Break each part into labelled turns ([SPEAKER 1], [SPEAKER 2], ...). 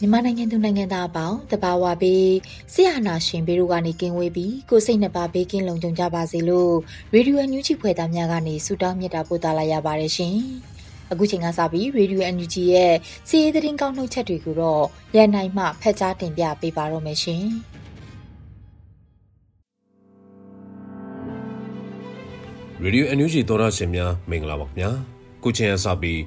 [SPEAKER 1] မြန်မာနိုင်ငံသူနိုင်ငံသားအပေါင်းတဘာဝပေးဆရာနာရှင်ဘေးတို့ကနေကင်းဝေးပြီးကိုစိတ်နှပါဘေးကင်းလုံခြုံကြပါစေလို့ရေဒီယိုအန်ယူဂျီဖွယ်သားများကနေဆုတောင်းမြတ်တာပို့သလာရပါတယ်ရှင်။အခုချိန်ကစပြီးရေဒီယိုအန်ယူဂျီရဲ့စီးရီးသတင်းကောင်းနှုတ်ချက်တွေကိုတော့ရန်နိုင်မှဖတ်ကြားတင်ပြပေးပါတော့မယ်ရှင်။
[SPEAKER 2] ရေဒီယိုအန်ယူဂျီသောရရှင်များမင်္ဂလာပါခင်ဗျာ။ ခုချိန်အစပြီး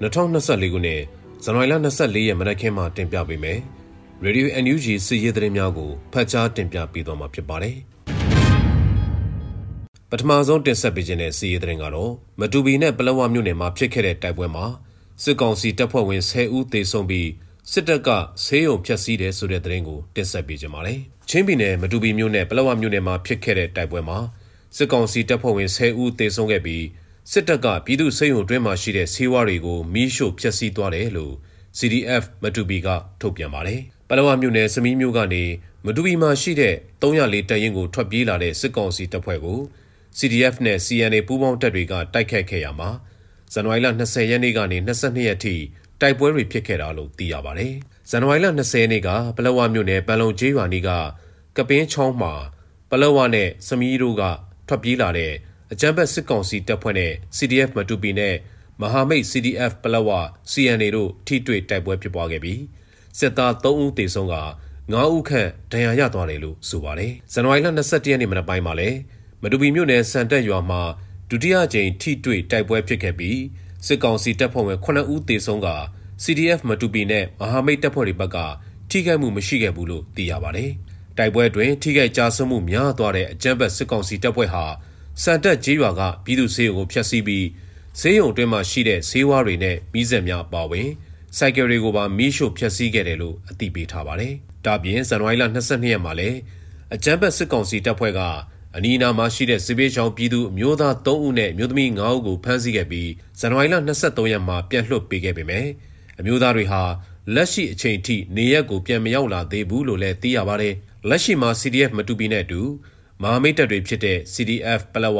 [SPEAKER 2] 2024ခုနှစ်ဇန်နဝါရီလ24ရက်မနက်ခင်းမှာတင်ပြပေးမယ်။ Radio NUG စီးရဲသတင်းများကိုဖတ်ကြားတင်ပြပေးသွားမှာဖြစ်ပါတယ်။ပထမဆုံးတင်ဆက်ပေးခြင်းတဲ့စီးရဲသတင်းကတော့မတူပီနဲ့ပလောဝမြို့နယ်မှာဖြစ်ခဲ့တဲ့တိုက်ပွဲမှာစစ်ကောင်စီတပ်ဖွဲ့ဝင်10ဦးသေဆုံးပြီးစစ်တပ်ကဆေးရုံဖျက်ဆီးတယ်ဆိုတဲ့သတင်းကိုတင်ဆက်ပေးကြပါမယ်။ချင်းပြည်နယ်မတူပီမြို့နယ်ပလောဝမြို့နယ်မှာဖြစ်ခဲ့တဲ့တိုက်ပွဲမှာစစ်ကောင်စီတပ်ဖွဲ့ဝင်10ဦးသေဆုံးခဲ့ပြီး စစ်တပ်ကပြည်သူ့စေယုံတွင်းမှာရှိတဲ့ဆေးဝါးတွေကိုမီးရှို့ဖျက်ဆီးသွားတယ်လို့ CDF မတူပီကထုတ်ပြန်ပါတယ်။ပလောဝမြို့နယ်စမီးမြို့ကနေမတူပီမှာရှိတဲ့304တပ်ရင်းကိုထွက်ပြေးလာတဲ့စစ်ကောင်စီတပ်ဖွဲ့ကို CDF နဲ့ CNA ပူးပေါင်းတပ်တွေကတိုက်ခတ်ခဲ့ရမှာဇန်နဝါရီလ20ရက်နေ့ကနေ22ရက်ထိတိုက်ပွဲတွေဖြစ်ခဲ့တာလို့သိရပါတယ်။ဇန်နဝါရီလ20ရက်နေ့ကပလောဝမြို့နယ်ပန်လုံကျေးရွာနီးကကပင်းချောင်းမှာပလောဝနဲ့စမီးတို့ကထွက်ပြေးလာတဲ့ အကြမ်းဖက်စစ်ကောင်စီတပ်ဖွဲ့နဲ့ CDF မတူပီနဲ့မဟာမိတ် CDF ပလောဝ CNA တို့ထိတွေ့တိုက်ပွဲဖြစ်ပွားခဲ့ပြီးစစ်သား3ဦးသေဆုံးက9ဦးခန့်ဒဏ်ရာရသွားတယ်လို့ဆိုပါတယ်။ဇန်နဝါရီလ22ရက်နေ့မနက်ပိုင်းမှာလည်းမတူပီမြို့နယ်စံတက်ရွာမှာဒုတိယကြိမ်ထိတွေ့တိုက်ပွဲဖြစ်ခဲ့ပြီးစစ်ကောင်စီတပ်ဖွဲ့ဝင်9ဦးသေဆုံးက CDF မတူပီနဲ့မဟာမိတ်တပ်ဖွဲ့တွေဘက်ကထိခိုက်မှုမရှိခဲ့ဘူးလို့သိရပါတယ်။တိုက်ပွဲတွင်ထိခိုက်ကြဆုံးမှုများသွားတဲ့အကြမ်းဖက်စစ်ကောင်စီတပ်ဖွဲ့ဟာ စံတက်ကြီးရွာကပြည်သူ့ဆေးရုံကိုဖျက်ဆီးပြီးဆေးရုံအတွင်းမှာရှိတဲ့ဆေးဝါးတွေနဲ့မိစက်များပါဝင်စိုက်ကယ်တွေကိုပါမီးရှို့ဖျက်ဆီးခဲ့တယ်လို့အသိပေးထားပါတယ်။ဒါပြင်ဇန်နဝါရီလ22ရက်မှာလည်းအကြမ်းဖက်စစ်ကောင်စီတပ်ဖွဲ့ကအနီးအနားမှာရှိတဲ့စစ်ပေးချောင်းပြည်သူအမျိုးသား3ဦးနဲ့အမျိုးသမီး9ဦးကိုဖမ်းဆီးခဲ့ပြီးဇန်နဝါရီလ23ရက်မှာပြန်လွှတ်ပေးခဲ့ပေမယ့်အမျိုးသားတွေဟာလက်ရှိအချိန်ထိနေရက်ကိုပြန်မရောက်လာသေးဘူးလို့လည်းသိရပါတယ်။လက်ရှိမှာ CDF မတူပီနဲ့အတူ မဟာမိတ်တပ်တွေဖြစ်တဲ့ CDF ပလဝ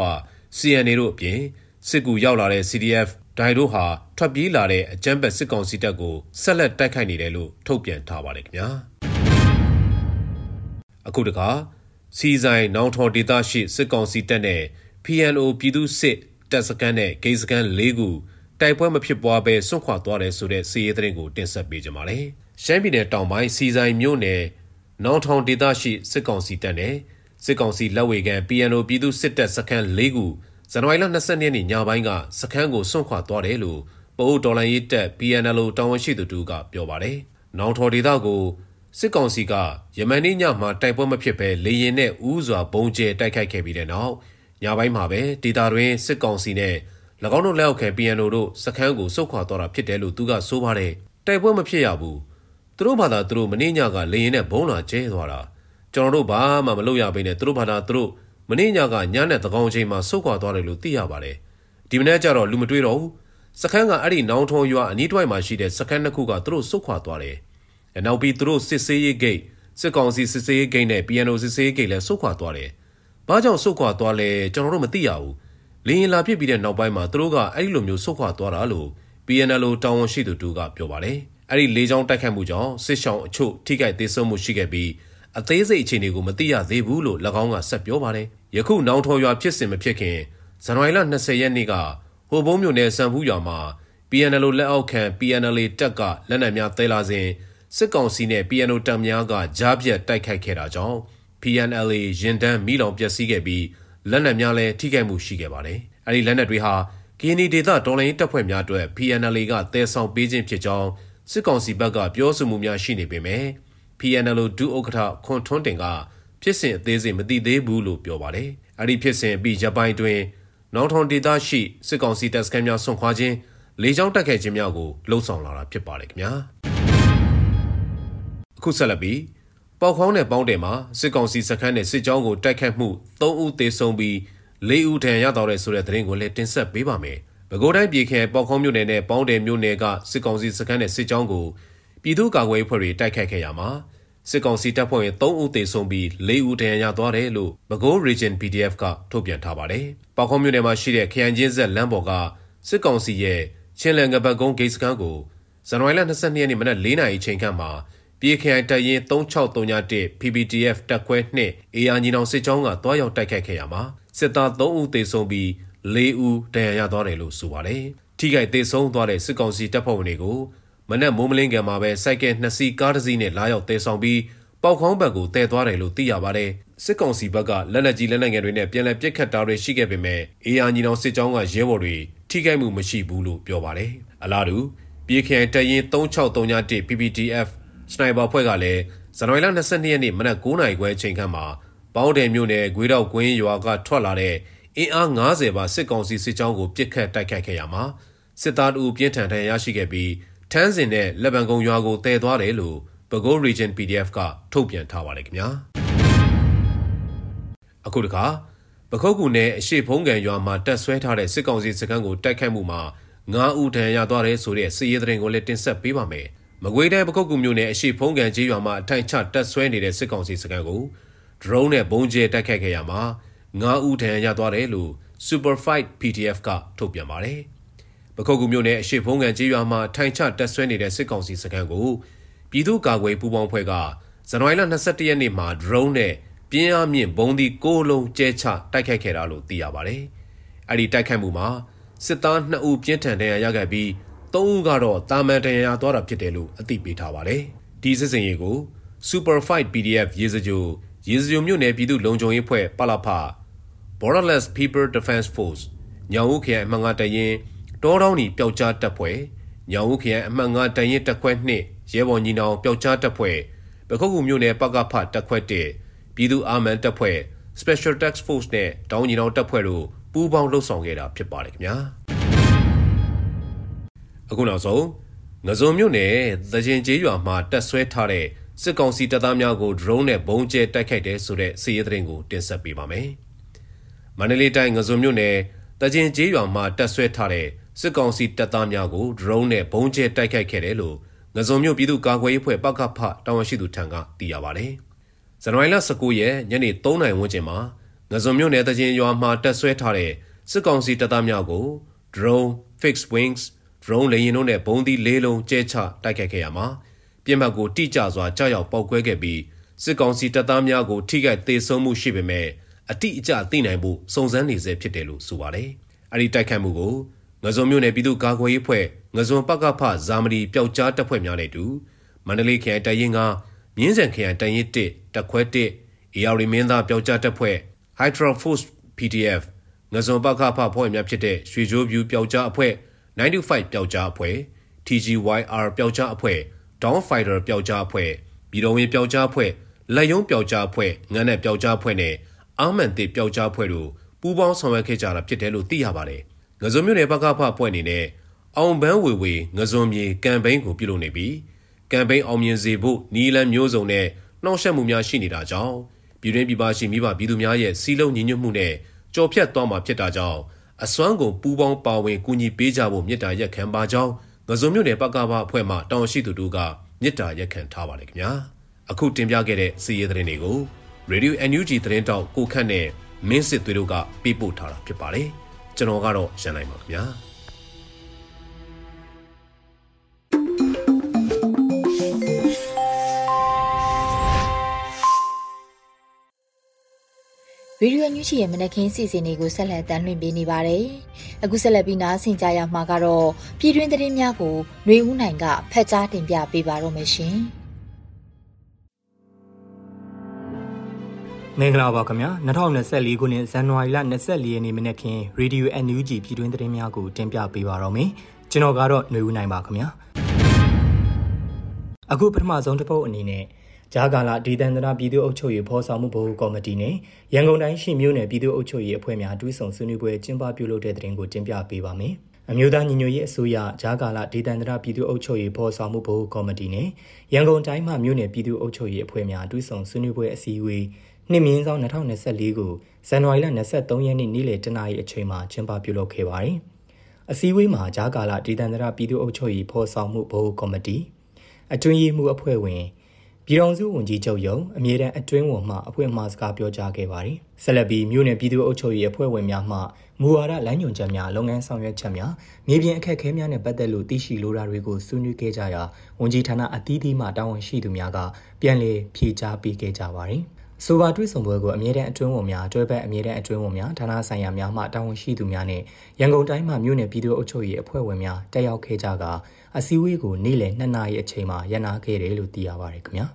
[SPEAKER 2] CNA တို့အပြင်စစ်ကူရောက်လာတဲ့ CDF ဒိုင်တို့ဟာထွက်ပြေးလာတဲ့အကြမ်းဖက်စစ်ကောင်စီတပ်ကိုဆက်လက်တိုက်ခိုက်နေတယ်လို့ထုတ်ပြန်ထားပါတယ်ခင်ဗျာအခုတခါစီဆိုင်နောင်ထော်ဒေသရှိစစ်ကောင်စီတပ်နဲ့ PNO ပြည်သူစစ်တပ်စခန်းနဲ့ဂိတ်စခန်း၄ခုတိုက်ပွဲမဖြစ်ပွားဘဲစွန့်ခွာသွားတယ်ဆိုတဲ့စီးရဲသတင်းကိုတင်ဆက်ပေးကြပါမယ်။ရှမ်းပြည်နယ်တောင်ပိုင်းစီဆိုင်မြို့နယ်နောင်ထောင်ဒေသရှိစစ်ကောင်စီတပ်နဲ့ စစ်ကောင်စီလက်ဝေခံ PNO ပြည်သူစစ်တပ်စခန်း၄ခုဇန်နဝါရီလ22ရက်နေ့ညပိုင်းကစခန်းကိုစွန့်ခွာသွားတယ်လို့ပအိုးဒေါ်လာရေးတပ် PNL တာဝန်ရှိသူတူကပြောပါတယ်။နောင်ထော်ဒေသကိုစစ်ကောင်စီကယမန်နေ့ညမှာတိုက်ပွဲမဖြစ်ဘဲလေရင်နဲ့ဥစွာဘုံကျဲတိုက်ခိုက်ခဲ့ပြီးတဲ့နောက်ညပိုင်းမှာပဲဒေတာတွင်စစ်ကောင်စီနဲ့၎င်းတို့လက်အောက်ခံ PNO တို့စခန်းကိုစုတ်ခွာသွားတာဖြစ်တယ်လို့သူကဆိုပါတယ်။တိုက်ပွဲမဖြစ်ရဘူး။သူတို့ဘာသာသူတို့မနေ့ညကလေရင်နဲ့ဘုံလာကျဲသွားတာ ကျွန်တော်တို့ဘာမှမလုပ်ရဘဲနဲ့သူတို့ဘာသာသူတို့မနေ့ညကညနဲ့တကောင်ချိန်မှာစုတ်ခွာသွားတယ်လို့သိရပါတယ်ဒီမနေ့ကျတော့လူမတွေ့တော့ဘူးစခန်းကအဲ့ဒီနောင်ထုံရွာအနီးတစ်ဝိုက်မှာရှိတဲ့စခန်းတစ်ခုကသူတို့စုတ်ခွာသွားတယ်နောက်ပြီးသူတို့စစ်ဆေးရေးဂိတ်စစ်ကောင်စီစစ်ဆေးရေးဂိတ်နဲ့ PNO စစ်ဆေးရေးဂိတ်လည်းစုတ်ခွာသွားတယ်ဘာကြောင့်စုတ်ခွာသွားလဲကျွန်တော်တို့မသိရဘူးလင်းရင်လာဖြစ်ပြီးတဲ့နောက်ပိုင်းမှာသူတို့ကအဲ့ဒီလိုမျိုးစုတ်ခွာသွားတာလို့ PNL တာဝန်ရှိသူတူကပြောပါတယ်အဲ့ဒီလေးချောင်းတိုက်ခတ်မှုကြောင့်စစ်ဆောင်အချို့ထိခိုက်သေးဆုံးမှုရှိခဲ့ပြီး အသေးစိတ်အခြေအနေကိုမသိရသေးဘူးလို့၎င်းကဆက်ပြောပါတယ်။ယခုနောင်ထော်ရွာဖြစ်စဉ်မဖြစ်ခင်ဇန်နဝါရီလ20ရက်နေ့ကဟိုဘုံမြို့နယ်စံဖူးရွာမှာ PNL လက်အောက်ခံ PNL တပ်ကလက်နက်များသဲလာစဉ်စစ်ကောင်စီနဲ့ PNO တပ်များကကြားပြတ်တိုက်ခိုက်ခဲ့တာကြောင့် PNL ရင်တန်းမိလောင်ပျက်စီးခဲ့ပြီးလက်နက်များလည်းထိခိုက်မှုရှိခဲ့ပါတယ်။အဲဒီလက်နက်တွေဟာကီနီဒေတာတော်လိုင်းတပ်ဖွဲ့များအတွက် PNL ကတဲဆောင်ပေးခြင်းဖြစ်ကြောင်းစစ်ကောင်စီဘက်ကပြောဆိုမှုများရှိနေပေမဲ့ PNL ဒုဥက္ကဋ္ဌခွန်ထွန်းတင်ကဖြစ်စဉ်အသေးစိတ်မသိသေးဘူးလို့ပြောပါတယ်။အဲဒီဖြစ်စဉ်ပြီးဂျပန်တွင်နောင်ထွန်ဒေတာရှိစစ်ကောင်စီတပ်စခန်းများဆွန့်ခွာခြင်းလေကြောင်းတိုက်ခိုက်ခြင်းများကိုလှုံ့ဆော်လာတာဖြစ်ပါတယ်ခင်ဗျာ။အခုဆက်လက်ပြီးပေါခေါင်းနဲ့ပေါင်းတယ်မှာစစ်ကောင်စီစခန်းနဲ့စစ်ကြောင်းကိုတိုက်ခတ်မှု၃ဦးသေဆုံးပြီး၄ဦးထဏ်ရတော့တဲ့ဆိုတဲ့သတင်းကိုလည်းတင်ဆက်ပေးပါမယ်။ပဲခူးတိုင်းပြည်ခဲပေါခေါင်းမြို့နယ်နဲ့ပေါင်းတယ်မြို့နယ်ကစစ်ကောင်စီစခန်းနဲ့စစ်ကြောင်းကို ပြည်သူ့ကာကွယ်ရေးဖွဲ့တွေတိုက်ခတ်ခဲ့ရမှာစစ်ကောင်စီတပ်ဖွဲ့ဝင်3ဦးသေဆုံးပြီး4ဦးဒဏ်ရာရသွားတယ်လို့ပဲခူး Region PDF ကထုတ်ပြန်ထားပါတယ်။ပေါခေါင်းမြို့နယ်မှာရှိတဲ့ခရိုင်ချင်းဆက်လမ်းပေါ်ကစစ်ကောင်စီရဲ့ချင်းလန်ကပတ်ကုန်းဂိတ်စခန်းကိုဇန်နဝါရီလ22ရက်နေ့မနက်4နာရီချိန်ခန့်မှာပြည်ခိုင်တပ်ရင်း3631 PPTF တပ်ခွဲ2အေယာညီနောင်စစ်ကြောင်းကတွားရောက်တိုက်ခိုက်ခဲ့ရမှာစစ်သား3ဦးသေဆုံးပြီး4ဦးဒဏ်ရာရသွားတယ်လို့ဆိုပါတယ်။ထိခိုက်သေဆုံးသွားတဲ့စစ်ကောင်စီတပ်ဖွဲ့ဝင်တွေကို မနက်မိုးမလင်းကံမှာပဲစိုက်ကဲနှစ်စီးကားတစ်စီးနဲ့လာရောက်တဲဆောင်ပြီးပေါက်ခေါင်းဘက်ကိုတဲသွားတယ်လို့သိရပါတယ်။စစ်ကောင်စီဘက်ကလက်နက်ကြီးလက်နက်ငယ်တွေနဲ့ပြန်လည်ပစ်ခတ်တာတွေရှိခဲ့ပေမဲ့အေယာညီနောင်စစ်ကြောင်းကရဲဘော်တွေထိခိုက်မှုမရှိဘူးလို့ပြောပါတယ်။အလားတူပြည်ခိုင်တပ်ရင်း3631 PPTF စနိုက်ပါဖွဲ့ကလည်းဇန်နဝါရီလ22ရက်နေ့မနက်9:00နာရီခွဲအချိန်ခန့်မှာပေါင်းတယ်မြို့နယ်ဂွေးတော့ကွင်းရွာကထွက်လာတဲ့အင်အား90ပါစစ်ကောင်စီစစ်ကြောင်းကိုပစ်ခတ်တိုက်ခိုက်ခဲ့ရမှာစစ်သားတို့ပြင်းထန်ထန်ရရှိခဲ့ပြီး ထန်းစင်နဲ့လက်ပံကုံရွာကိုတည်သွားတယ်လို့ပဲခူး Region PDF ကထုတ်ပြန်ထားပါတယ်ခင်ဗျာအခုတခါပခုတ်ကူနယ်အရှိဖုံးကန်ရွာမှာတက်ဆွဲထားတဲ့စစ်ကောင်စီစခန်းကိုတိုက်ခိုက်မှုမှာ9ဦးဒဏ်ရာရသွားတယ်ဆိုတဲ့စစ်ရေးသတင်းကိုလည်းတင်ဆက်ပေးပါမယ်။မကွေးတိုင်းပခုတ်ကူမြို့နယ်အရှိဖုံးကန်ကြီးရွာမှာအထိုင်ချတက်ဆွဲနေတဲ့စစ်ကောင်စီစခန်းကို drone နဲ့ဘုံကျဲတိုက်ခိုက်ခဲ့ရမှာ9ဦးဒဏ်ရာရသွားတယ်လို့ Super Fight PDF ကထုတ်ပြန်ပါတယ်။ ပခုတ်ကူမြို့နယ်အရှိဖုံးကန်ကြီးရွာမှာထိုင်ချတက်ဆွဲနေတဲ့စစ်ကောင်စီစခန်းကိုပြည်သူ့ကာကွယ်ပူးပေါင်းဖွဲ့ကဇန်နဝါရီလ22ရက်နေ့မှာ drone နဲ့ပြင်းအားမြင့်ဘုံဒီ6လုံးကျဲချတိုက်ခိုက်ခဲ့တာလို့သိရပါတယ်။အဲ့ဒီတိုက်ခိုက်မှုမှာစစ်သား2ဦးပြင်းထန်ဒဏ်ရာရခဲ့ပြီး3ဦးကတော့တာမန်ဒဏ်ရာရသွားတာဖြစ်တယ်လို့အသိပေးထားပါတယ်။ဒီစစ်စင်ရေးကို Super Fight PDF ရေစကြိုရေစကြိုမြို့နယ်ပြည်သူ့လုံခြုံရေးဖွဲ့ပလဖ Borderless People Defense Force ညောင်ဦးခရိုင်အမှတ်5တရင် တောတောင်းနီပျောက်ကြားတပ်ဖွဲ့ညောင်ဦးခရိုင်အမှတ်5တရင်တပ်ခွဲ2ရဲဘော်ညီနောင်ပျောက်ကြားတပ်ဖွဲ့ပခုတ်ကူမြို့နယ်ပကဖတပ်ခွဲ1ပြည်သူ့အာမန်တပ်ဖွဲ့ Special Task Force နဲ့တောင်းညီနောင်တပ်ဖွဲ့တို့ပူးပေါင်းလှုပ်ဆောင်ခဲ့တာဖြစ်ပါတယ်ခင်ဗျာအခုနောက်ဆုံးငဇုံမြို့နယ်သကြင်ကျေးရွာမှာတက်ဆွဲထားတဲ့စစ်ကောင်စီတပ်သားများကို drone နဲ့ဘုံကျဲတိုက်ခိုက်တဲ့ဆိုတဲ့စီးရဲသတင်းကိုတင်ဆက်ပေးပါမယ်။မန္တလေးတိုင်းငဇုံမြို့နယ်တကြင်ကျေးရွာမှာတက်ဆွဲထားတဲ့ စစ်ကောင်စီတပ်သားများကို drone နဲ့ဘုံကျဲတိုက်ခိုက်ခဲ့တယ်လို့ငဇုံမြို့ပြည်သူ့ကာကွယ်ရေးဖွဲ့ပကဖတာဝန်ရှိသူထံကသိရပါဗျ။ဇန်နဝါရီလ19ရက်ညနေ3နာရီဝန်းကျင်မှာငဇုံမြို့နယ်တကြင်ရွာမှာတက်ဆွဲထားတဲ့စစ်ကောင်စီတပ်သားများကို drone, fixed wings, drone လေယာဉ်တို့နဲ့ဘုံသီးလေးလုံးကျဲချတိုက်ခိုက်ခဲ့ရမှာပြစ်မှတ်ကိုတိကျစွာကြောက်ရောက်ပောက်ကွဲခဲ့ပြီးစစ်ကောင်စီတပ်သားများကိုထိခိုက်သေးဆုံးမှုရှိပေမဲ့အတိအကျသိနိုင်ဖို့စုံစမ်းနေဆဲဖြစ်တယ်လို့ဆိုပါတယ်။အဲဒီတိုက်ခိုက်မှုကို ငဇုံမြို့နယ်ပြည်သူ့ကာကွယ်ရေးဖွဲ့ငဇုံပကဖဇာမတီပျောက်ကြားတပ်ဖွဲ့များနဲ့တူမန္တလေးခရိုင်တရင်ကမြင်းစံခရိုင်တရင်1တပ်ခွဲ1အေရီမင်းသားပျောက်ကြားတပ်ဖွဲ့ Hydro Force PDF ငဇုံပကဖဖွဲ့များဖြစ်တဲ့ရွှေကြိုးပြူပျောက်ကြားအဖွဲ့95ပျောက်ကြားအဖွဲ့ TGYR ပျောက်ကြားအဖွဲ့ Dawn Fighter ပျောက်ကြားအဖွဲ့ပြည်တော်ဝင်ပျောက်ကြားအဖွဲ့လက်ယုံပျောက်ကြားအဖွဲ့ငန်းနဲ့ပျောက်ကြားအဖွဲ့နဲ့အာမန်တစ်ပျောက်ကြားအဖွဲ့တို့ပူးပေါင်းဆောင်ရွက်ခဲ့ကြတာဖြစ်တယ်လို့သိရပါတယ်။ ငဇွန်မြို့နယ်ဘကဖအဖွဲ့အနေနဲ့အောင်ပန်းဝေဝေငဇွန်မြေကမ်ပိန်းကိုပြုလုပ်နေပြီးကမ်ပိန်းအောင်မြင်စေဖို့နီလန်မျိုးစုံနဲ့နှောင့်ယှက်မှုများရှိနေတာကြောင့်ပြည်တွင်းပြည်ပရှိမိဘပြည်သူများရဲ့စီးလုံးညီညွတ်မှုနဲ့ကြော်ဖြတ်သွားမှာဖြစ်တာကြောင့်အစွမ်းကုန်ပူးပေါင်းပါဝင်ကူညီပေးကြဖို့မြစ်တာရက်ခံပါကြောင်းငဇုံမြို့နယ်ပကပအဖွဲ့မှတောင်ရှိသူတို့ကမြစ်တာရက်ခံထားပါတယ်ခင်ဗျာအခုတင်ပြခဲ့တဲ့စီးရဲသတင်းတွေကို Radio NUG သတင်းတောက်ကိုခန့်နဲ့မင်းစစ်သွေးတို့ကပေးပို့ထားတာဖြစ်ပါတယ် ကျွန်တော်ကတော့ရန်နိုင်ပါခင်ဗျာ
[SPEAKER 1] ရေရေဒီယိုညူချီရဲ့မနက်ခင်းစီစဉ်တွေကိုဆက်လက်တင်ပြနေပါတယ်။အခုဆက်လက်ပြီးနားဆင်ကြရမှာကတော့ပြည်တွင်းသတင်းများကိုຫນွေဦးနိုင်ကဖတ်ကြားတင်ပြပေးပါတော့မယ်ရှင်။
[SPEAKER 3] မင်္ဂလာပါခင်ဗျာ2024ခုနှစ်ဇန်နဝါရီလ24ရက်နေ့မနက်ခင်းရေဒီယို NUG ပြည်တွင်းသတင်းများကိုတင်ပြပေးပါတော့မယ်ကျွန်တော်ကတော့ຫນွေဦးနိုင်ပါခင်ဗျာအခုပထမဆုံးတစ်ပုတ်အနေနဲ့ဂျာကာလာဒေသန္တရပြည်သူ့အုပ်ချုပ်ရေးဖော်ဆောင်မှုဘိုးကော်မတီနဲ့ရန်ကုန်တိုင်းရှိမြို့နယ်ပြည်သူ့အုပ်ချုပ်ရေးအဖွဲ့များတွဲဆောင်ဆွေးနွေးပွဲကျင်းပပြုလုပ်တဲ့တဲ့တင်ကိုတင်ပြပေးပါမယ်အမျိုးသားညီညွတ်ရေးအစိုးရဂျာကာလာဒေသန္တရပြည်သူ့အုပ်ချုပ်ရေးဖော်ဆောင်မှုဘိုးကော်မတီနဲ့ရန်ကုန်တိုင်းမှမြို့နယ်ပြည်သူ့အုပ်ချုပ်ရေးအဖွဲ့များတွဲဆောင်ဆွေးနွေးပွဲအစည်းအဝေး နှစ်မြင်းဆောင်2024ကိုဇန်နဝါရီလ23ရက်နေ့နေ့လယ်တနာရီအချိန်မှာကျင်းပပြုလုပ်ခဲ့ပါတယ်။အစည်းအဝေးမှာဂျာကာလာဒေသန္တရပြည်သူ့အုပ်ချုပ်ရေးဖော်ဆောင်မှုဘိုးကော်မတီအတွင်းရေးမှူးအဖွဲ့ဝင်ပြည်တော်စုဝန်ကြီးချုပ်ယုံအမြဲတမ်းအတွင်းဝန်မှအဖွဲ့မှစကားပြောကြားခဲ့ပါတယ်။ဆက်လက်ပြီးမြို့နယ်ပြည်သူ့အုပ်ချုပ်ရေးအဖွဲ့ဝင်များမှမူဝါဒလမ်းညွှန်ချက်များလုပ်ငန်းဆောင်ရွက်ချက်များမြေပြင်အခက်အခဲများနဲ့ပတ်သက်လို့သိရှိလိုတာတွေကိုဆွေးနွေးခဲ့ကြရာဝန်ကြီးဌာနအသီးသီးမှတာဝန်ရှိသူများကပြန်လည်ဖြေကြားပေးခဲ့ကြပါတယ်။ ဆိုပါတွေ့ဆုံပွဲကိုအမြဲတမ်းအတွင်းဝန်များတွဲဘက်အမြဲတမ်းအတွင်းဝန်များဌာနဆိုင်ရာများမှတာဝန်ရှိသူများနဲ့ရန်ကုန်တိုင်းမှမြို့နယ်ပြည်သူ့အုပ်ချုပ်ရေးအဖွဲ့ဝင်များတက်ရောက်ခဲ့ကြကအစည်းအဝေးကိုနေ့လယ်2နာရီအချိန်မှာရန်နာခဲ့တယ်လို့သိရပါတယ်ခင်ဗျာ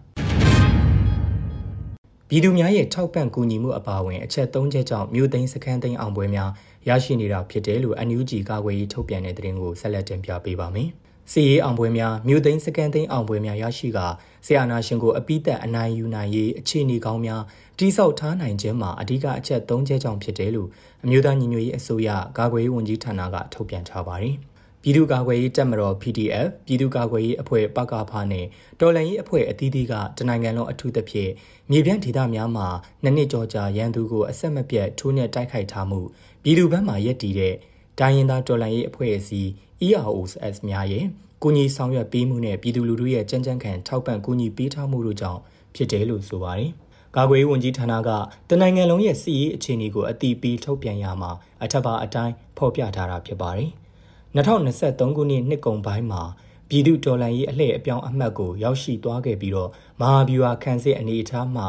[SPEAKER 3] ပြည်သူများရဲ့ထောက်ပံ့ကူညီမှုအပါအဝင်အချက်၃ချက်ကြောင့်မြို့သိမ်းစခန်းသိမ်းအောင်ပွဲများရရှိနေတာဖြစ်တယ်လို့ NUG ကာကွယ်ရေးထုတ်ပြန်တဲ့သတင်းကိုဆက်လက်တင်ပြပေးပါမယ်။စီရေးအောင်ပွဲများမြို့သိမ်းစကန်သိမ်းအောင်ပွဲများရရှိက ဆီယနာရှင်ကိုအပိသက်အနိုင်ယူနိုင်ရေးအခြေအနေကောင်းများတိစောက်ထားနိုင်ခြင်းမှာအဓိကအချက်၃ချက်ကြောင့်ဖြစ်တယ်လို့အမျိုးသားညီညွတ်ရေးအစိုးရကာကွယ်ရေးဝန်ကြီးဌာနကထုတ်ပြန်ထားပါတယ်။ပြည်သူ့ကာကွယ်ရေးတပ်မတော် PDF ပြည်သူ့ကာကွယ်ရေးအဖွဲ့ပကဖာနဲ့တော်လှန်ရေးအဖွဲ့အသီးသီးကတနိုင်ငံလုံးအထူးသဖြင့်မြေပြန့်ဒေသများမှာနှစ်နှစ်ကျော်ကြာရန်သူကိုအဆက်မပြတ်ထိုးနှက်တိုက်ခိုက်ထားမှုပြည်သူ့ဘက်မှရက်တည်တဲ့ဒိုင်းရင်သားတော်လှန်ရေးအဖွဲ့အစည်း EROS များရဲ့ ကုညီဆောင်ရွက်ပေးမှုနဲ့ပြည်သူလူထုရဲ့ကြမ်းကြမ်းခံထောက်ပံ့ကူညီပေးထားမှုတို့ကြောင့်ဖြစ်တယ်လို့ဆိုပါတယ်။ကာကွယ်ရေးဝန်ကြီးဌာနကတနိုင်ငံလုံးရဲ့စီးရေးအခြေအနေကိုအတိပေးထုတ်ပြန်ရမှာအထက်ပါအတိုင်းဖော်ပြထားတာဖြစ်ပါတယ်။2023ခုနှစ်နှစ်ကုန်ပိုင်းမှာပြည်သူတော်လှန်ရေးအလှည့်အပြောင်းအမှတ်ကိုရောက်ရှိသွားခဲ့ပြီးတော့မဟာဗျူဟာခန့်စစ်အနေအထားမှ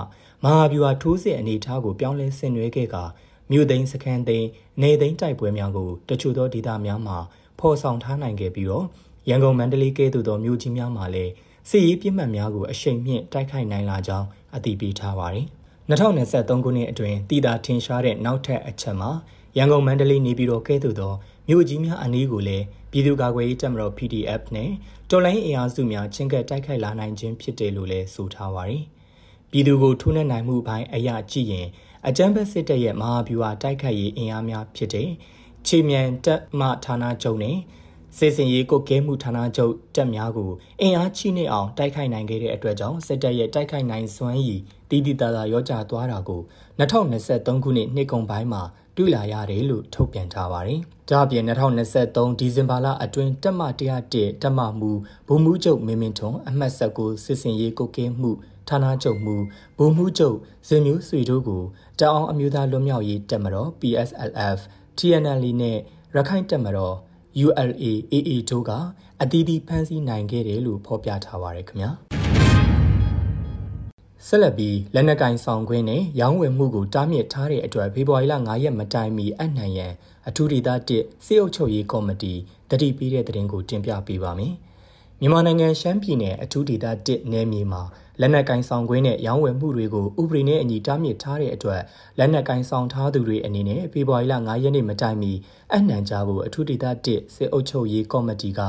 [SPEAKER 3] မဟာဗျူဟာထိုးစစ်အနေအထားကိုပြောင်းလဲဆင်နွှဲခဲ့ကမြို့သိမ်းစခန်းသိမ်းနေသိမ်းတိုက်ပွဲများကိုတချို့သောဒေသများမှာဖော်ဆောင်ထားနိုင်ခဲ့ပြီးတော့ ရန်ကုန်မန္တလေးကဲ့သို့သောမြို့ကြီးများမှာလည်းစစ်ရေးပြစ်မှတ်များကိုအရှိန်မြင့်တိုက်ခိုက်နိုင်လာကြောင်းအသိပေးထားပါတယ်။2023ခုနှစ်အတွင်းတည်တာထင်ရှားတဲ့နောက်ထပ်အချက်မှာရန်ကုန်မန္တလေးနေပြည်တော်ကဲ့သို့သောမြို့ကြီးများအနည်းကိုလည်းပြည်သူ့ကာကွယ်ရေးတပ်မတော် PDF နဲ့တော်လိုင်းအင်အားစုများချင်းကပ်တိုက်ခိုက်လာနိုင်ခြင်းဖြစ်တယ်လို့လည်းဆိုထားပါတယ်။ပြည်သူကိုထိုးနှက်နိုင်မှုပိုင်းအရာကြည့်ရင်အကြမ်းဖက်စစ်တပ်ရဲ့မဟာဗျူဟာတိုက်ခိုက်ရေးအင်အားများဖြစ်တဲ့ချီမြန်တပ်မဌာနချုပ်နဲ့ စေစင်ရေးကိုကဲမှုဌာနချုပ်တပ်များကိုအင်အားချိနေအောင်တိုက်ခိုက်နိုင်ခဲ့တဲ့အတွက်ကြောင့်စစ်တပ်ရဲ့တိုက်ခိုက်နိုင်စွမ်းရည်တည်တည်တသာရောကြသွားတာကို2023ခုနှစ်နှစ်ကုန်ပိုင်းမှာတွေ့လာရတယ်လို့ထုတ်ပြန်ထားပါတယ်။ဒါ့အပြင်2023ဒီဇင်ဘာလအတွင်းတက်မ101တက်မမူဗိုလ်မှူးချုပ်မင်းမင်းထွန်းအမှတ်ဆက်ကိုစစ်စင်ရေးကိုကဲမှုဌာနချုပ်မှုဗိုလ်မှူးချုပ်ဇင်မျိုးဆွေတို့ကိုတအောင်အမျိုးသားလွတ်မြောက်ရေးတပ်မတော် PSLF TNL နဲ့ရခိုင်တပ်မတော် ULA-AA တို့ကအသီးသီးဖမ်းဆီးနိုင်ခဲ့တယ်လို့ဖော်ပြထားပါရခင်ဗျာဆက်လက်ပြီးလက်နက်ကင်ဆောင်ခွင်းနဲ့ရောင်းဝယ်မှုကိုတားမြစ်ထားတဲ့အတွက်ဖေဖော်ဝါရီလ9ရက်မတိုင်မီအနှံရန်အထူးဒေသ1စေအုပ်ချုပ်ရေးကော်မတီတတိပေးတဲ့တဲ့တင်ကိုတင်ပြပေးပါမယ်မြန်မာနိုင်ငံရှမ်းပြည်နယ်အထူးဒေသ1နယ်မြေမှာ လက်နက်ကင်ဆောင်ခွင့်နဲ့ရောင်းဝယ်မှုတွေကိုဥပဒေနဲ့အညီတားမြစ်ထားတဲ့အတွက်လက်နက်ကင်ဆောင်ထားသူတွေအနေနဲ့ဖေဖော်ဝါရီလ9ရက်နေ့မတိုင်မီအနှံကြဖို့အထူးဒေသ1စစ်အုပ်ချုပ်ရေးကော်မတီက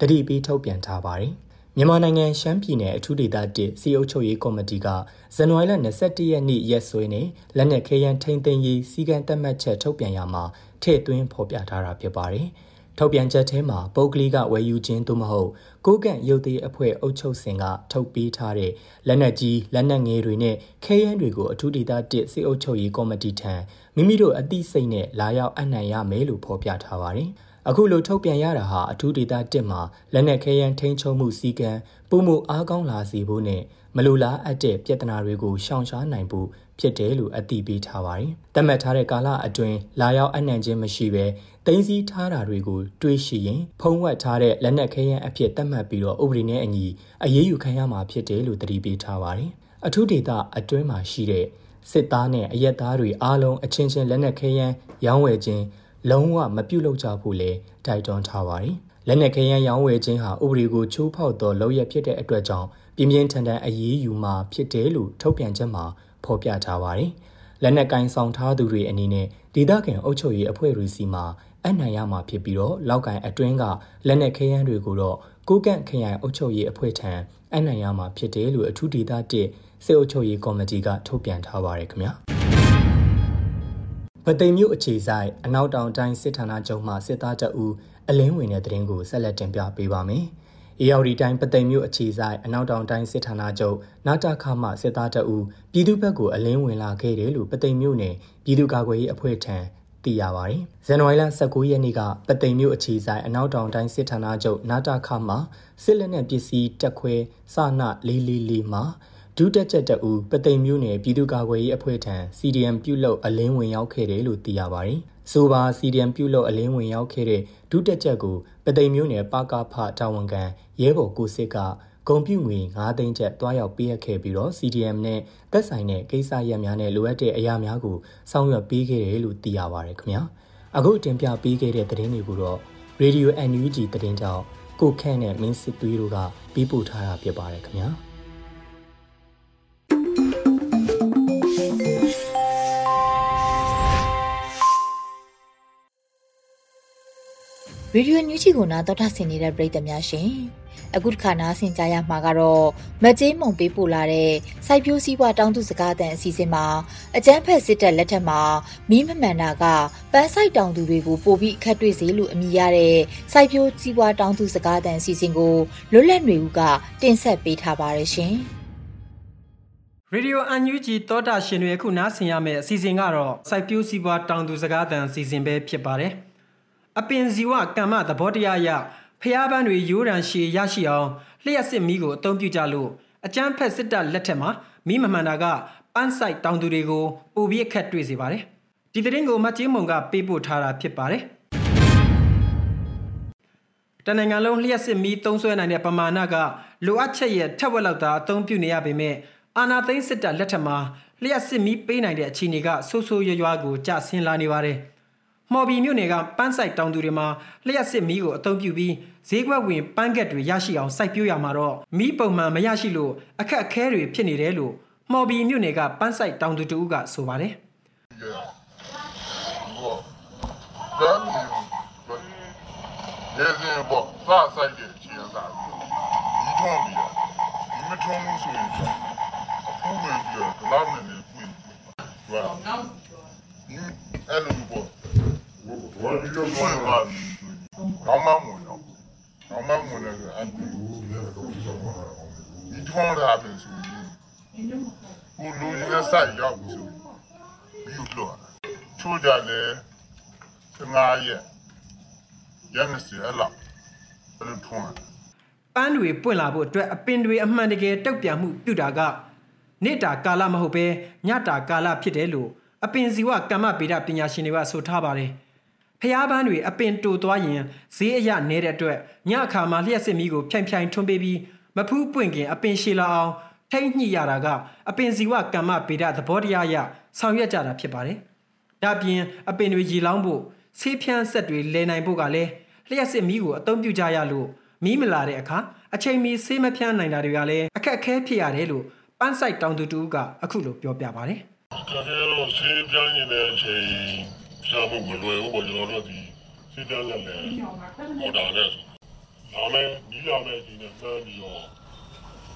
[SPEAKER 3] တတိပေးထုတ်ပြန်ထားပါတယ်။မြန်မာနိုင်ငံရှမ်းပြည်နယ်အထူးဒေသ1စီအုပ်ချုပ်ရေးကော်မတီကဇန်နဝါရီလ22ရက်နေ့ရက်စွဲနဲ့လက်နက်ခဲယမ်းထိန်းသိမ်းရေးစီကံသတ်မှတ်ချက်ထုတ်ပြန်ရမှာထည့်သွင်းဖော်ပြထားတာဖြစ်ပါတယ်။ ထုတ်ပြန်ချက်ထဲမှာပုဂ္ဂလိကဝယ်ယူခြင်းသို့မဟုတ်ကိုကန့်ရုပ်သေးအဖွဲ့အုပ်ချုပ်စင်ကထုတ်ပေးထားတဲ့လက်နက်ကြီးလက်နက်ငယ်တွေနဲ့ခဲယမ်းတွေကိုအထူးဒေသ1စစ်အုပ်ချုပ်ရေးကော်မတီထံမိမိတို့အသိစိတ်နဲ့လာရောက်အနှံ့ရမယ်လို့ဖော်ပြထားပါတယ်။အခုလိုထုတ်ပြန်ရတာဟာအထူးဒေသ1မှာလက်နက်ခဲယမ်းထိန်းချုပ်မှုစည်းကမ်းပုံမှုအားကောင်းလာစေဖို့နဲ့မလိုလားအပ်တဲ့ပြဿနာတွေကိုရှောင်ရှားနိုင်ဖို့ ဖြစ်တယ်လို့အသိပေးထားပါတယ်။တတ်မှတ်ထားတဲ့ကာလအတွင်းလာရောက်အနှံ့ခြင်းမရှိဘဲတင်းစည်းထားတာတွေကိုတွေးရှိရင်ဖုံးဝက်ထားတဲ့လက်နက်ခဲယမ်းအဖြစ်သတ်မှတ်ပြီးတော့ဥပဒေနဲ့အညီအရေးယူခံရမှာဖြစ်တယ်လို့တတိပေးထားပါတယ်။အထူးဒေသအတွင်းမှာရှိတဲ့စစ်သားနဲ့အရက်သားတွေအားလုံးအချင်းချင်းလက်နက်ခဲယမ်းရောင်းဝယ်ခြင်းလုံးဝမပြုလုပ်ကြဖို့လဲတိုက်တွန်းထားပါတယ်။လက်နက်ခဲယမ်းရောင်းဝယ်ခြင်းဟာဥပဒေကိုချိုးဖောက်သောလုပ်ရဖြစ်တဲ့အတွက်ကြောင့်ပြင်းပြင်းထန်ထန်အရေးယူမှာဖြစ်တယ်လို့ထုတ်ပြန်ချက်မှာ ဖော်ပြထားပါတယ်။လက်နက်ကင်ဆောင်ထားသူတွေအနေနဲ့ဒေသခံအုပ်ချုပ်ရေးအဖွဲ့တွေစီမှာအနိုင်ရမှာဖြစ်ပြီးတော့လောက်ကင်အတွင်းကလက်နက်ခဲယမ်းတွေကိုတော့ကိုကန့်ခရိုင်အုပ်ချုပ်ရေးအဖွဲ့ထံအနိုင်ရမှာဖြစ်တယ်လို့အထူးဒေသတစ်စေအုပ်ချုပ်ရေးကော်မတီကထုတ်ပြန်ထားပါတယ်ခင်ဗျာပသိမ်မြို့အခြေဆိုင်အနောက်တောင်တိုင်းစစ်ဌာနချုပ်မှစစ်သားတအူအလင်းဝင်တဲ့တရင်ကိုဆက်လက်တင်ပြပေးပါမယ်။ အေယော်ဒီတိုင်းပသိမ်မြို့အခြေဆိုင်အနောက်တောင်တိုင်းစစ်ဌာနချုပ်နာတာခမှစစ်သားတအူပြည်သူ့ဘက်ကိုအလင်းဝင်လာခဲ့တယ်လို့ပသိမ်မြို့နယ်ပြည်သူ့ကာကွယ်ရေးအဖွဲ့ထံသိရပါတယ်။ဇန်နဝါရီလ19ရက်နေ့ကပသိမ်မြို့အခြေဆိုင်အနောက်တောင်တိုင်းစစ်ဌာနချုပ်နာတာခမှစစ်လက်နက်ပစ္စည်းတက်ခွဲစန444မှာ ဒုတက်ချက်တအူပသိမ်မျိုးနယ်ပြည်သူ့ကာကွယ်ရေးအဖွဲ့ထံ CDM ပြုလုပ်အလင်းဝင်ရောက်ခဲ့တယ်လို့သိရပါတယ်။ဆိုပါ CDM ပြုလုပ်အလင်းဝင်ရောက်ခဲ့တဲ့ဒုတက်ချက်ကိုပသိမ်မျိုးနယ်ပကဖတာဝန်ခံရဲဘော်ကိုစစ်ကဂုံပြူငွေ9သိန်းကျပ်တွားရောက်ပေးအပ်ခဲ့ပြီးတော့ CDM နဲ့သက်ဆိုင်တဲ့ကိစ္စရပ်များနဲ့လိုအပ်တဲ့အရာများကိုဆောင်ရွက်ပေးခဲ့တယ်လို့သိရပါတယ်ခင်ဗျာအခုတင်ပြပေးခဲ့တဲ့သတင်းတွေကိုတော့ Radio NUG သတင်းကြောင့်ကိုခန့်နဲ့မင်းစစ်သွေးတို့ကပြီးပို့ထားတာဖြစ်ပါတယ်ခင်ဗျာ
[SPEAKER 1] ရေဒီယိုညူချီကိုနာတော်တာဆင်နေတဲ့ပရိသတ်များရှင်အခုတစ်ခါနားဆင်ကြရမှာကတော့မကြေးမုံပေးပို့လာတဲ့စိုက်ပျိုးစည်းပွားတောင်းသူစကားတန်အစီအစဉ်မှာအကျန်းဖက်စစ်တပ်လက်ထက်မှာမီးမမှန်တာကပန်းဆိုင်တောင်သူတွေကိုပို့ပြီးအခက်တွေ့စေလို့အမိရတဲ့စိုက်ပျိုးစည်းပွားတောင်းသူစကားတန်အစီအစဉ်ကိုလွတ်လပ်နေဦးကတင်ဆက်ပေးထားပါတယ်ရှင်
[SPEAKER 4] ရေဒီယိုအန်ယူဂျီတောတာရှင်တွေအခုနားဆင်ရမယ့်အစီအစဉ်ကတော့စိုက်ပျိုးစည်းပွားတောင်သူစကားတန်အစီအစဉ်ပဲဖြစ်ပါတယ်။ အပင်ဇီဝကမ္မသဘောတရားအရဖျားပန်းတွေရိုးရန်ရှည်ရရှိအောင်လျှက်စစ်မီးကိုအသုံးပြုကြလို့အကျန်းဖက်စစ်တပ်လက်ထက်မှာမီးမမှန်တာကပန်းဆိုင်တောင်သူတွေကိုပိုပြီးအခက်တွေ့စေပါတယ်။ဒီသတင်းကိုမတ်ချင်းမုံကပေးပို့ထားတာဖြစ်ပါတယ်။တနင်္ဂနွေလုံးလျှက်စစ်မီးသုံးဆွဲနိုင်တဲ့ပမာဏကလိုအပ်ချက်ရဲ့ထက်ဝက်လောက်သာအသုံးပြုနေရပေမဲ့အာနာသိန်းစစ်တပ်လက်ထက်မှာလျှက်စစ်မီးပေးနိုင်တဲ့အခြေအနေကဆိုးဆိုးရွားရွားကိုကျဆင်းလာနေပါတယ်။ မော်ဘီမြို့နယ်ကပန်းဆိုင်တောင်သူတွေမှာလျှက်စစ်မီးကိုအသုံးပြုပြီးဈေးကွက်ဝင်ပန်းကက်တွေရရှိအောင်စိုက်ပျိုးရမှာတော့မီးပုံမှန်မရရှိလို့အခက်အခဲတွေဖြစ်နေတယ်လို့မော်ဘီမြို့နယ်ကပန်းဆိုင်တောင်သူတူကဆိုပါတယ်။
[SPEAKER 5] ရဲစင်ပေါ့စဆိုင်တဲ့ချီရတာဒီထုံးပြီးဒီမထုံးလို့ဆိုရင်အခုမှပြီးတော့လာမယ်နေပြင် voilà အဲ့လိုပေါ့ ဘာဒီလိုပေါ့ဘာကောင်းမှမဝင်တော့ကောင်းမှမဝင်လည်းအဲ့ဒီဒီထုံးတာပဲဆိုရင်ကိုလူကြီးနဲ့စိုက်ရောက်ပြီဆိုပြီးတော့ချိုးကြတယ်ငါရဲ့ရန်စီအလားဘယ်လိုထုံးလဲ
[SPEAKER 4] ပန်းတွေပွင့်လာဖို့အတွက်အပင်တွေအမှန်တကယ်တုတ်ပြန်မှုပြုတာကနေတာကာလမဟုတ်ပဲညတာကာလဖြစ်တယ်လို့အပင်ဇီဝကမ္မဗေဒပညာရှင်တွေကဆိုထားပါတယ်။ ဖျားပန်းတွေအပင်တူသွားရင်ဈေးအရနေတဲ့အတွက်ညအခါမှာလျှက်စစ်မီးကိုဖြိုင်ဖြိုင်ထွန်းပေးပြီးမဖူးပွင့်ခင် အပင်ရှည်လာအောင်ထိမ့်ညှိရတာကအပင်ဇီဝကမ္မဗေဒသဘောတရားအရဆောင်ရွက်ကြတာဖြစ်ပါတယ်။ဒါပြင်အပင်တွေရေလောင်းဖို့ဆေးဖြန်းဆက်တွေလဲနိုင်ဖို့ကလည်းလျှက်စစ်မီးကိုအသုံးပြုကြရလို့မီးမလာတဲ့အခါအချိန်မီဆေးမဖြန်းနိုင်တာတွေကလည်းအခက်အခဲဖြစ်ရတယ်လို့ပန်းဆိုင်တောင်သူတူကအခုလိုပြောပြပါတယ်။
[SPEAKER 5] ခက်ခဲတော့ဆေးပြန်းနေတဲ့အချိန် ရှာဖို့မလွယ်ဘူးပေါ့ကျွန်တော်တို့ဒီဆေးပြန်းလက်နဲ့ဟောတာနဲ့ဒါမဲ့ဒီလာမဲ့ဒီနဲ့ပြန်ပြီးတော့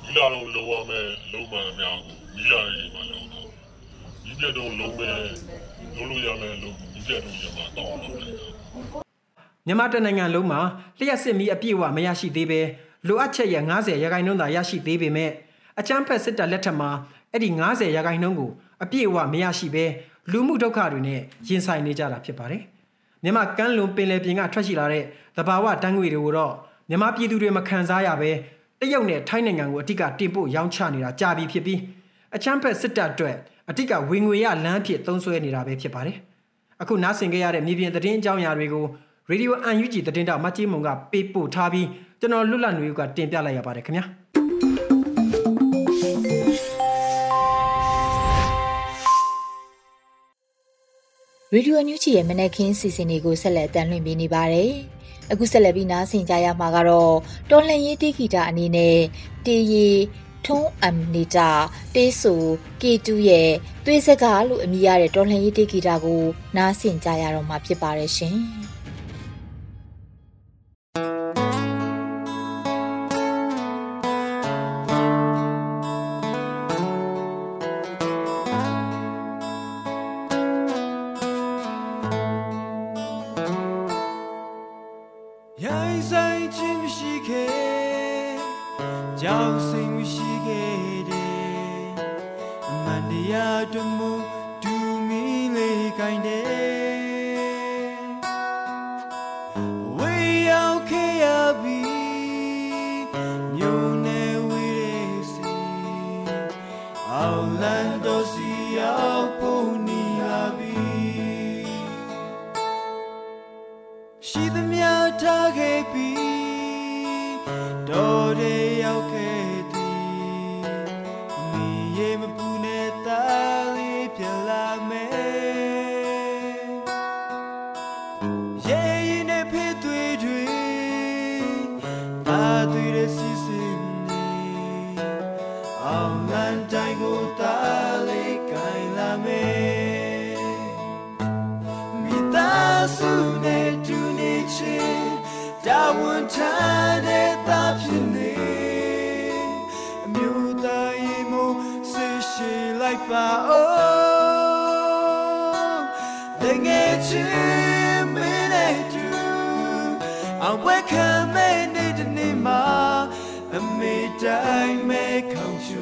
[SPEAKER 5] ဒီလာတော့လောရမဲ့လုံးမှန်အများကိုဒီလာရေးမှလုံးတော့ဒီပြတော့လုံးမဲ့လုံးလို့ရမဲ့လုံးဒီပြတော့ရမှာတောင်းတော့တယ်
[SPEAKER 4] မြန်မာတနိုင်ငံလုံးမှာလျှက်စစ်မီးအပြည့်အဝမရရှိသေးပဲလိုအပ်ချက်ရဲ့90ရာခိုင်နှုန်းသာရရှိသေးပေမဲ့အချမ်းဖက်စစ်တပ်လက်ထက်မှာအဲ့ဒီ90ရာခိုင်နှုန်းကိုအပြည့်အဝမရရှိဘဲ လူမှုဒုက္ခတွေနဲ့ရင်ဆိုင်နေကြတာဖြစ်ပါတယ်။မြန်မာကမ်းလွန်ပင်လယ်ပြင်ကထွက်ရှိလာတဲ့သဘာဝတန်းငွေတွေကိုတော့မြန်မာပြည်သူတွေမခံစားရဘဲတရုတ်နဲ့ထိုင်းနိုင်ငံကိုအတိကတင်ပို့ရောင်းချနေတာကြာပြီဖြစ်ပြီးအချမ်းဖက်စစ်တပ်အတွက်အတိကဝင်ငွေရလမ်းဖြစ်သုံးစွဲနေတာပဲဖြစ်ပါတယ်။အခုနားဆင်ကြရတဲ့မြေပြင်သတင်းအကြောင်းအရာတွေကိုရေဒီယိုအန်ယူဂျီသတင်းတောက်မတ်ကြီးမုံကပေးပို့ထားပြီးကျွန်တော်လွတ်လပ်နေကတင်ပြလိုက်ရပါတယ်ခင်ဗျာ။
[SPEAKER 1] ရေဒီယိုအန်ယူဂျီရဲ့မနက်ခင်းစီစဉ်တွေကိုဆက်လက်တင်လွှင့်ပေးနေပါတယ်။အခုဆက်လက်ပြီးနားဆင်ကြရမှာကတော့တော်လှန်ရေးတိဂီတာအနေနဲ့တေရီထုံးအမ်နေတာတေးဆူ K2 ရဲ့သွေးစကားလို့အမည်ရတဲ့တော်လှန်ရေးတိဂီတာကိုနားဆင်ကြရတော့မှာဖြစ်ပါ တယ် ရှင်။
[SPEAKER 6] တိုင်းမဲ့ခေါင်ချို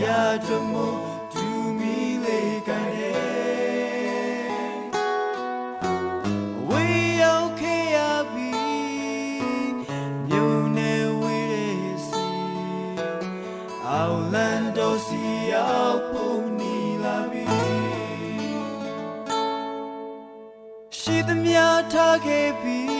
[SPEAKER 6] တိုင်းမဲ့ခေါ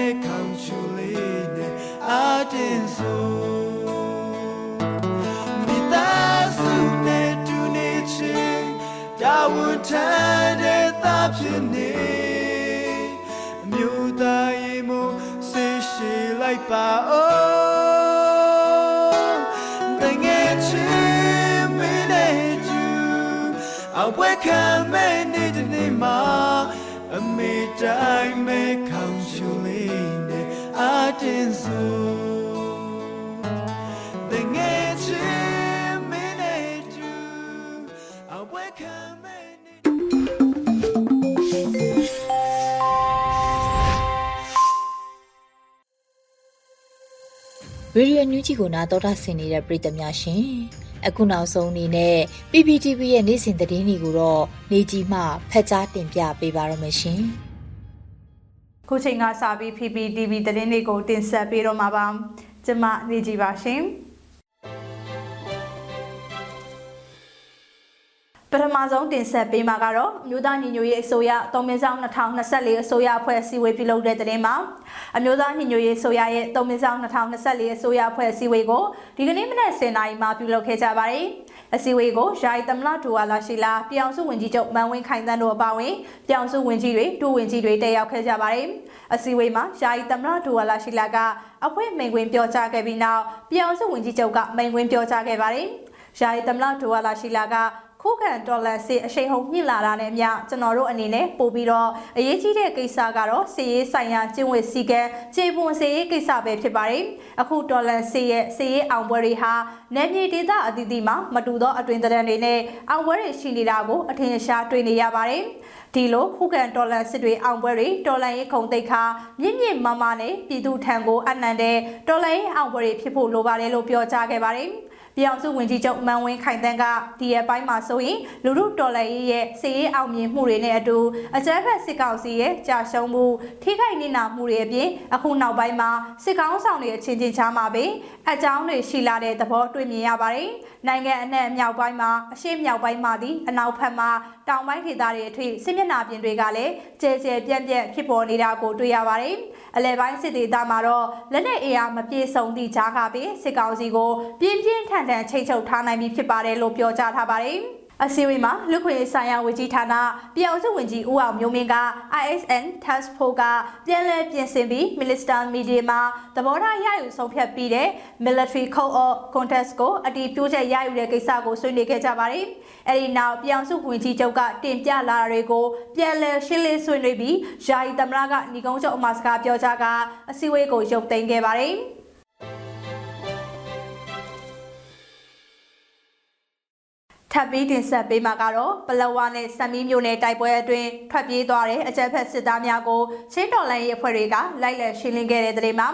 [SPEAKER 6] ဖြစ်နေအမျိုးသားရင်မို့ဆေးရှိလိုက်ပါအောင်တငယ်ချင်းမင်းနဲ့ကျူအဝဲခံမဲ့နေတဲ့နေ့မှာအမေတိုင်းမဲ့ခေါင်ချူလေးနဲ့အာတင်ဆို
[SPEAKER 1] ရေဒီယိုညူးကြီးကိုနာတော်တာဆင်နေတဲ့ပြည်သူများရှင်အခုနောက်ဆုံးအနေနဲ့ PPTV ရဲ့နေ့စဉ်သတင်းတွေကိုတော့နေကြီးမှဖတ်ကြားတင်ပြပေးပါရမရှင်
[SPEAKER 7] ခုချိန်ကစပြီး PPTV သတင်းတွေကိုတင်ဆက်ပေးတော့မှာပါ ကျမနေကြီးပါရှင် ပထမဆုံးတင်ဆက်ပေးမှာကတော့အမျိုးသားညီညွတ်ရေးအစိုးရသုံးမင်းဆောင်2024အစိုးရအဖွဲ့အစည်းအဝေးပြုလုပ်တဲ့တဲ့တင်မှာအမျိုးသားညီညွတ်ရေးအစိုးရရဲ့သုံးမင်းဆောင်2024အစိုးရအဖွဲ့အစည်းအဝေးကိုဒီကနေ့မနက်10:00နာရီမှာပြုလုပ်ခဲ့ကြပါတယ်။အစည်းအဝေးကိုယာယီသမ္မတဒူဝါလာရှိလာပြောင်စုဝင်ကြီးချုပ်မန်ဝင်းခိုင်တန်းတို့အပါအဝင်ပြောင်စုဝင်ကြီးတွေဒူဝင်ကြီးတွေတက်ရောက်ခဲ့ကြပါတယ်။အစည်းအဝေးမှာယာယီသမ္မတဒူဝါလာရှိလာကအဖွဲမိန်ခွင်ပြောကြားခဲ့ပြီးနောက်ပြောင်စုဝင်ကြီးချုပ်ကမိန်ခွင်ပြောကြားခဲ့ပါတယ်။ယာယီသမ္မတဒူဝါလာရှိလာက ခုခံဒေါ်လာစစ်အရှိန်ဟုန်မြင့်လာတာနဲ့အမျှကျွန်တော်တို့အနေနဲ့ပို့ပြီးတော့အရေးကြီးတဲ့ကိစ္စကတော့စီရေးဆိုင်ရာကျင့်ဝတ်စည်းကမ်းခြေပွန်စီရေးကိစ္စပဲဖြစ်ပါတယ်။အခုဒေါ်လာစစ်ရဲ့စီရေးအောင်ပွဲတွေဟာနယ်မြေဒေသအသီးသီးမှာမတူသောအတွင်သဏ္ဍာန်တွေနဲ့အောင်ပွဲတွေရှိနေတာကိုအထင်ရှားတွေ့နေရပါတယ်။ဒီလိုခုခံဒေါ်လာစစ်တွေအောင်ပွဲတွေဒေါ်လာရေးခုံတိတ်ခါမြင့်မြင့်မားမားနဲ့ပြည်သူထံကိုအနှံတဲ့ဒေါ်လာရေးအောင်ပွဲတွေဖြစ်ဖို့လိုပါတယ်လို့ပြောကြားခဲ့ပါတယ်။ ပြည်အောင်စုဝင်ကြီးချုပ်မန်ဝင်းခိုင်တန်းကဒီရဲ့ပိုင်းမှာဆိုရင်လူမှုတော်လှန်ရေးရဲ့စီရေးအောင်မြင်မှုတွေနဲ့အတူအကြမ်းဖက်စစ်ကောင်စီရဲ့ကြာရှုံးမှုထိခိုက်နေနာမှုတွေအပြင်အခုနောက်ပိုင်းမှာစစ်ကောင်ဆောင်တွေအချင်းချင်းချားမှာပဲအကြောင်းတွေရှိလာတဲ့သဘောတွေ့မြင်ရပါတယ်။ နိုင်ငံအနှံ့မြောက်ပိုင်းမှာအရှေ့မြောက်ပိုင်းမှာဒီအနောက်ဘက်မှာတောင်ပိုင်းဒေသတွေအထိစစ်မျက်နှာပြင်တွေကလည်းကျဲကျဲပြန့်ပြန့်ဖြစ်ပေါ်နေတာကိုတွေ့ရပါတယ်။အလဲပိုင်းစစ်ဒေသမှာတော့လက်နက်အင်အားမပြေဆုံးသည့်ကြားကပင်စစ်ကောင်စီကိုပြင်းပြင်းထန်ထန်ချိတ်ချုပ်ထားနိုင်ပြီဖြစ်ပါတယ်လို့ပြောကြားထားပါတယ်။ အစည်းအဝေးမှာလူခွင့်ရေးဆိုင်ရာဝန်ကြီးဌာနပြည်အောင်စုဝန်ကြီးဦးအောင်မျိုးမင်းက ISN Task Force ကပြန်လည်ပြင်ဆင်ပြီး Minister Media မှာသဘောထားရယူဆုံးဖြတ်ပြီးတဲ့ Military Code of Conduct ကိုအတီးပြိုးချက်ရယူတဲ့ကိစ္စကိုဆွေးနွေးခဲ့ကြပါတယ်။အဲဒီနောက်ပြည်အောင်စုဝန်ကြီးချုပ်ကတင်ပြလာတာတွေကိုပြန်လည်ရှင်းလင်းဆွေးနွေးပြီးယာယီသမ္မတကညီကုန်းချုပ်အမစကားပြောကြားကအစည်းအဝေးကိုရုပ်သိမ်းခဲ့ပါတယ်။ ထပ်ပြီးတင်ဆက်ပေးမှာကတော့ပလဝါနဲ့စံမီးမျိုးနယ်တိုက်ပွဲအတွင်းထွက်ပြေးသွားတဲ့အကြမ်းဖက်စစ်သားများကိုချင်းတော်လိုင်းရေးအဖွဲ့တွေကလိုက်လံရှင်းလင်းခဲ့တဲ့တဲ့မှာ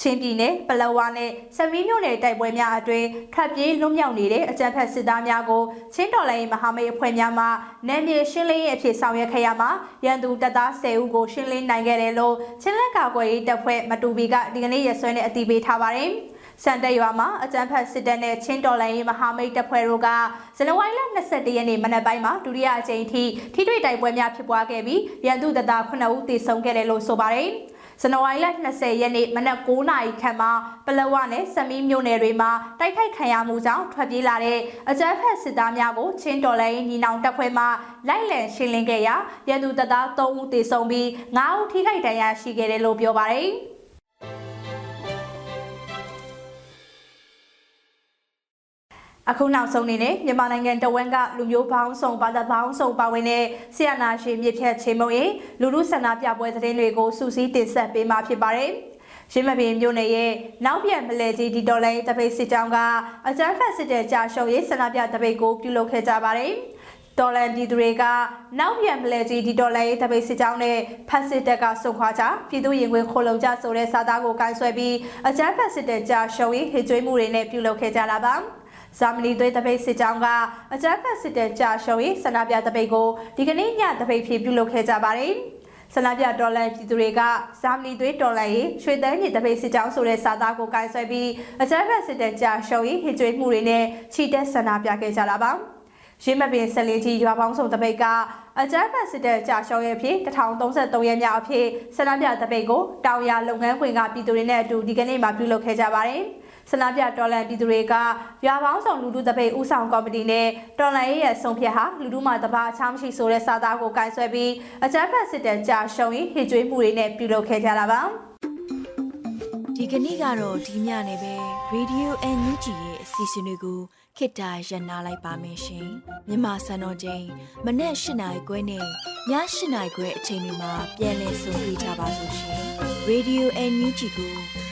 [SPEAKER 7] ချင်းပြည်နယ်ပလဝါနဲ့စမီးမြို့နယ်တိုက်ပွဲများအတွင်းထွက်ပြေးလွတ်မြောက်နေတဲ့အကြမ်းဖက်စစ်သားများကိုချင်းတော်လိုင်းမဟာမိတ်အဖွဲ့များမှနယ်မြေရှင်းလင်းရေးအဖြစ်ဆောင်ရွက်ခဲ့ရမှာရန်သူတပ်သား10ဦးကိုရှင်းလင်းနိုင်ခဲ့တယ်လို့ချင်းလက်ကာကွယ်ရေးတပ်ဖွဲ့မတူဘီကဒီကနေ့ရက်စွဲနဲ့အတည်ပြုထားပါတယ်။ စံတက်ရွာမှာအကြမ်းဖက်စစ်တပ်နဲ့ချင်းတော်လှန်ရေးမဟာမိတ်တပ်ဖွဲ့တို့ကဇန်နဝါရီလ22ရက်နေ့မနက်ပိုင်းမှာဒုတိယအကြိမ်ထိထိတွေ့တိုက်ပွဲများဖြစ်ပွားခဲ့ပြီးရန်သူတပ်သား9ဦးသေဆုံးခဲ့တယ်လို့ဆိုပါတယ်။ဇန်နဝါရီလ20ရက်နေ့မနက်9:00နာရီခန့်မှာပလဝနဲ့စမီးမြို့နယ်တွေမှာတိုက်ခိုက်ခံရမှုကြောင့်ထွက်ပြေးလာတဲ့အကြမ်းဖက်စစ်သားများကိုချင်းတော်လိုင်းညီနောင်တပ်ဖွဲ့မှလိုက်လံရှင်းလင်းခဲ့ရာရန်သူတပ်သား3ဦးသေဆုံးပြီး9ဦးထိခိုက်ဒဏ်ရာရှိခဲ့တယ်လို့ပြောပါတယ်။ အခုနောက်ဆုံးအနေနဲ့မြန်မာနိုင်ငံတဝန်းကလူမျိုးပေါင်းစုံဘာသာပေါင်းစုံပါဝင်တဲ့ဆီယနာရှင်မြစ်ဖြတ်ချင်းမုံရင်လူလူဆန္ဒပြပွဲသတင်းတွေကိုစူးစီးတင်ဆက်ပေးမှာဖြစ်ပါတယ်။ရင်းမပင်မြို့နယ်ရဲ့နောက်ပြန်မလဲကြီးဒီဒေါ်လာတပိတ်စစ်ကြောင်းကအကြမ်းဖက်စစ်တဲ့ကြာရှုံးရေးဆန္ဒပြတပိတ်ကိုပြုလုပ်ခဲ့ကြပါတယ်။ဒေါ်လန်ပြည်သူတွေကနောက်ပြန်မလဲကြီးဒီဒေါ်လာရေးတပိတ်စစ်ကြောင်းနဲ့ဖက်စစ်တပ်ကစုခွာကြပြည်သူရင်ခွင်ခိုလုံကြဆိုတဲ့စာသားကိုကိုင်းဆွဲပြီးအကြမ်းဖက်စစ်တဲ့ကြာရှုံးရေးဟစ်ကြွေးမှုတွေနဲ့ပြုလုပ်ခဲ့ကြတာပါ။ ဇာမနီသွေးတပိတ်စစ်ကြောင်းကအကြမ်းဖက်စစ်တဲ့ကြာရှုံးရေးဆန္ဒပြတပိတ်ကိုဒီကနေ့ညတပိတ်ဖြည့်ပြုလုပ်ခဲ့ကြပါတယ်ဆန္ဒပြဒေါ်လာပြည်သူတွေကဇာမနီသွေးဒေါ်လာရေးရွှေသန်းမြေတပိတ်စစ်ကြောင်းဆိုတဲ့စာသားကိုကိုင်ဆွဲပြီးအကြမ်းဖက်စစ်တဲ့ကြာရှုံးရေးဟစ်ကြွေးမှုတွေနဲ့ချီတက်ဆန္ဒပြခဲ့ကြတာပါရင်းမပင်ဆက်လင်းကြီးရွာပေါင်းစုံတပိတ်ကအကြမ်းဖက်စစ်တပ်ကြာရှုံးရဲ့ဖြစ်1033ရက်မြောက်အဖြစ်ဆန္ဒပြတပိတ်ကိုတောင်ရလုပ်ငန်းခွင်ကပြည်သူတွေနဲ့အတူဒီကနေ့မှပြုလုပ်ခဲ့ကြပါတယ်။ ဆန္ဒပြတော်လန်ပြည်သူတွေကရွာပေါင်းဆောင်လူထုတပိတ်ဥဆောင်ကော်မတီနဲ့တော်လန်ရေးရဲ့ဆုံးဖြတ်ဟာလူထုမှတပါအချားမရှိဆိုတဲ့စာသားကိုကင်ဆယ်ပြီးအကြမ်းဖက်စစ်တပ်ကြာရှုံးရင်ဟစ်ကြွေးမှုတွေနဲ့ပြုလုပ်ခဲ့ကြတာပါ
[SPEAKER 8] ဒီကနေ့ကတော့ဒီညနေပဲ Radio NUG ရဲ့အစီအစဉ်လေးကိုခေတ္တရနာလိုက်ပါမယ်ရှင်မြန်မာစံတော်ချိန်မနေ့၈နိုင်ခွဲနဲ့ည၈နိုင်ခွဲအချိန်တွေမှာပြောင်းလဲဆိုပြကြပါလို့ရှင် Radio NUG ကို